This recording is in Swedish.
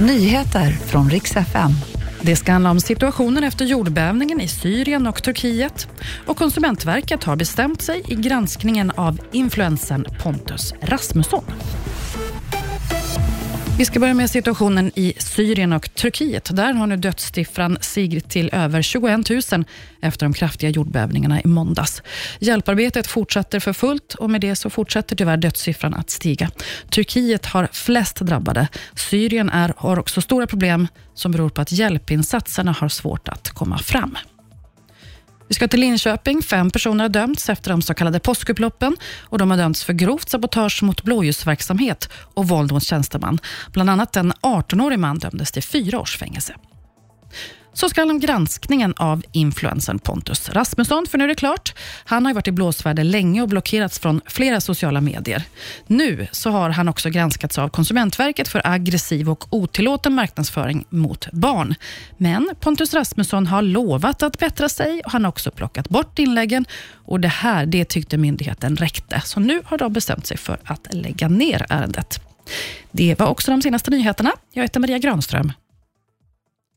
Nyheter från riks FM. Det ska handla om situationen efter jordbävningen i Syrien och Turkiet. Och Konsumentverket har bestämt sig i granskningen av influensen Pontus Rasmusson. Vi ska börja med situationen i Syrien och Turkiet. Där har nu dödssiffran stigit till över 21 000 efter de kraftiga jordbävningarna i måndags. Hjälparbetet fortsätter för fullt och med det så fortsätter tyvärr dödssiffran att stiga. Turkiet har flest drabbade. Syrien är, har också stora problem som beror på att hjälpinsatserna har svårt att komma fram. Vi ska till Linköping. Fem personer har dömts efter de så kallade påskupploppen och de har dömts för grovt sabotage mot blåljusverksamhet och våld mot tjänsteman. Bland annat en 18-årig man dömdes till fyra års fängelse så ska om granskningen av influensen Pontus Rasmusson, för nu är det klart. Han har varit i blåsväder länge och blockerats från flera sociala medier. Nu så har han också granskats av Konsumentverket för aggressiv och otillåten marknadsföring mot barn. Men Pontus Rasmusson har lovat att bättra sig och han har också plockat bort inläggen och det här det tyckte myndigheten räckte. Så nu har de bestämt sig för att lägga ner ärendet. Det var också de senaste nyheterna. Jag heter Maria Granström.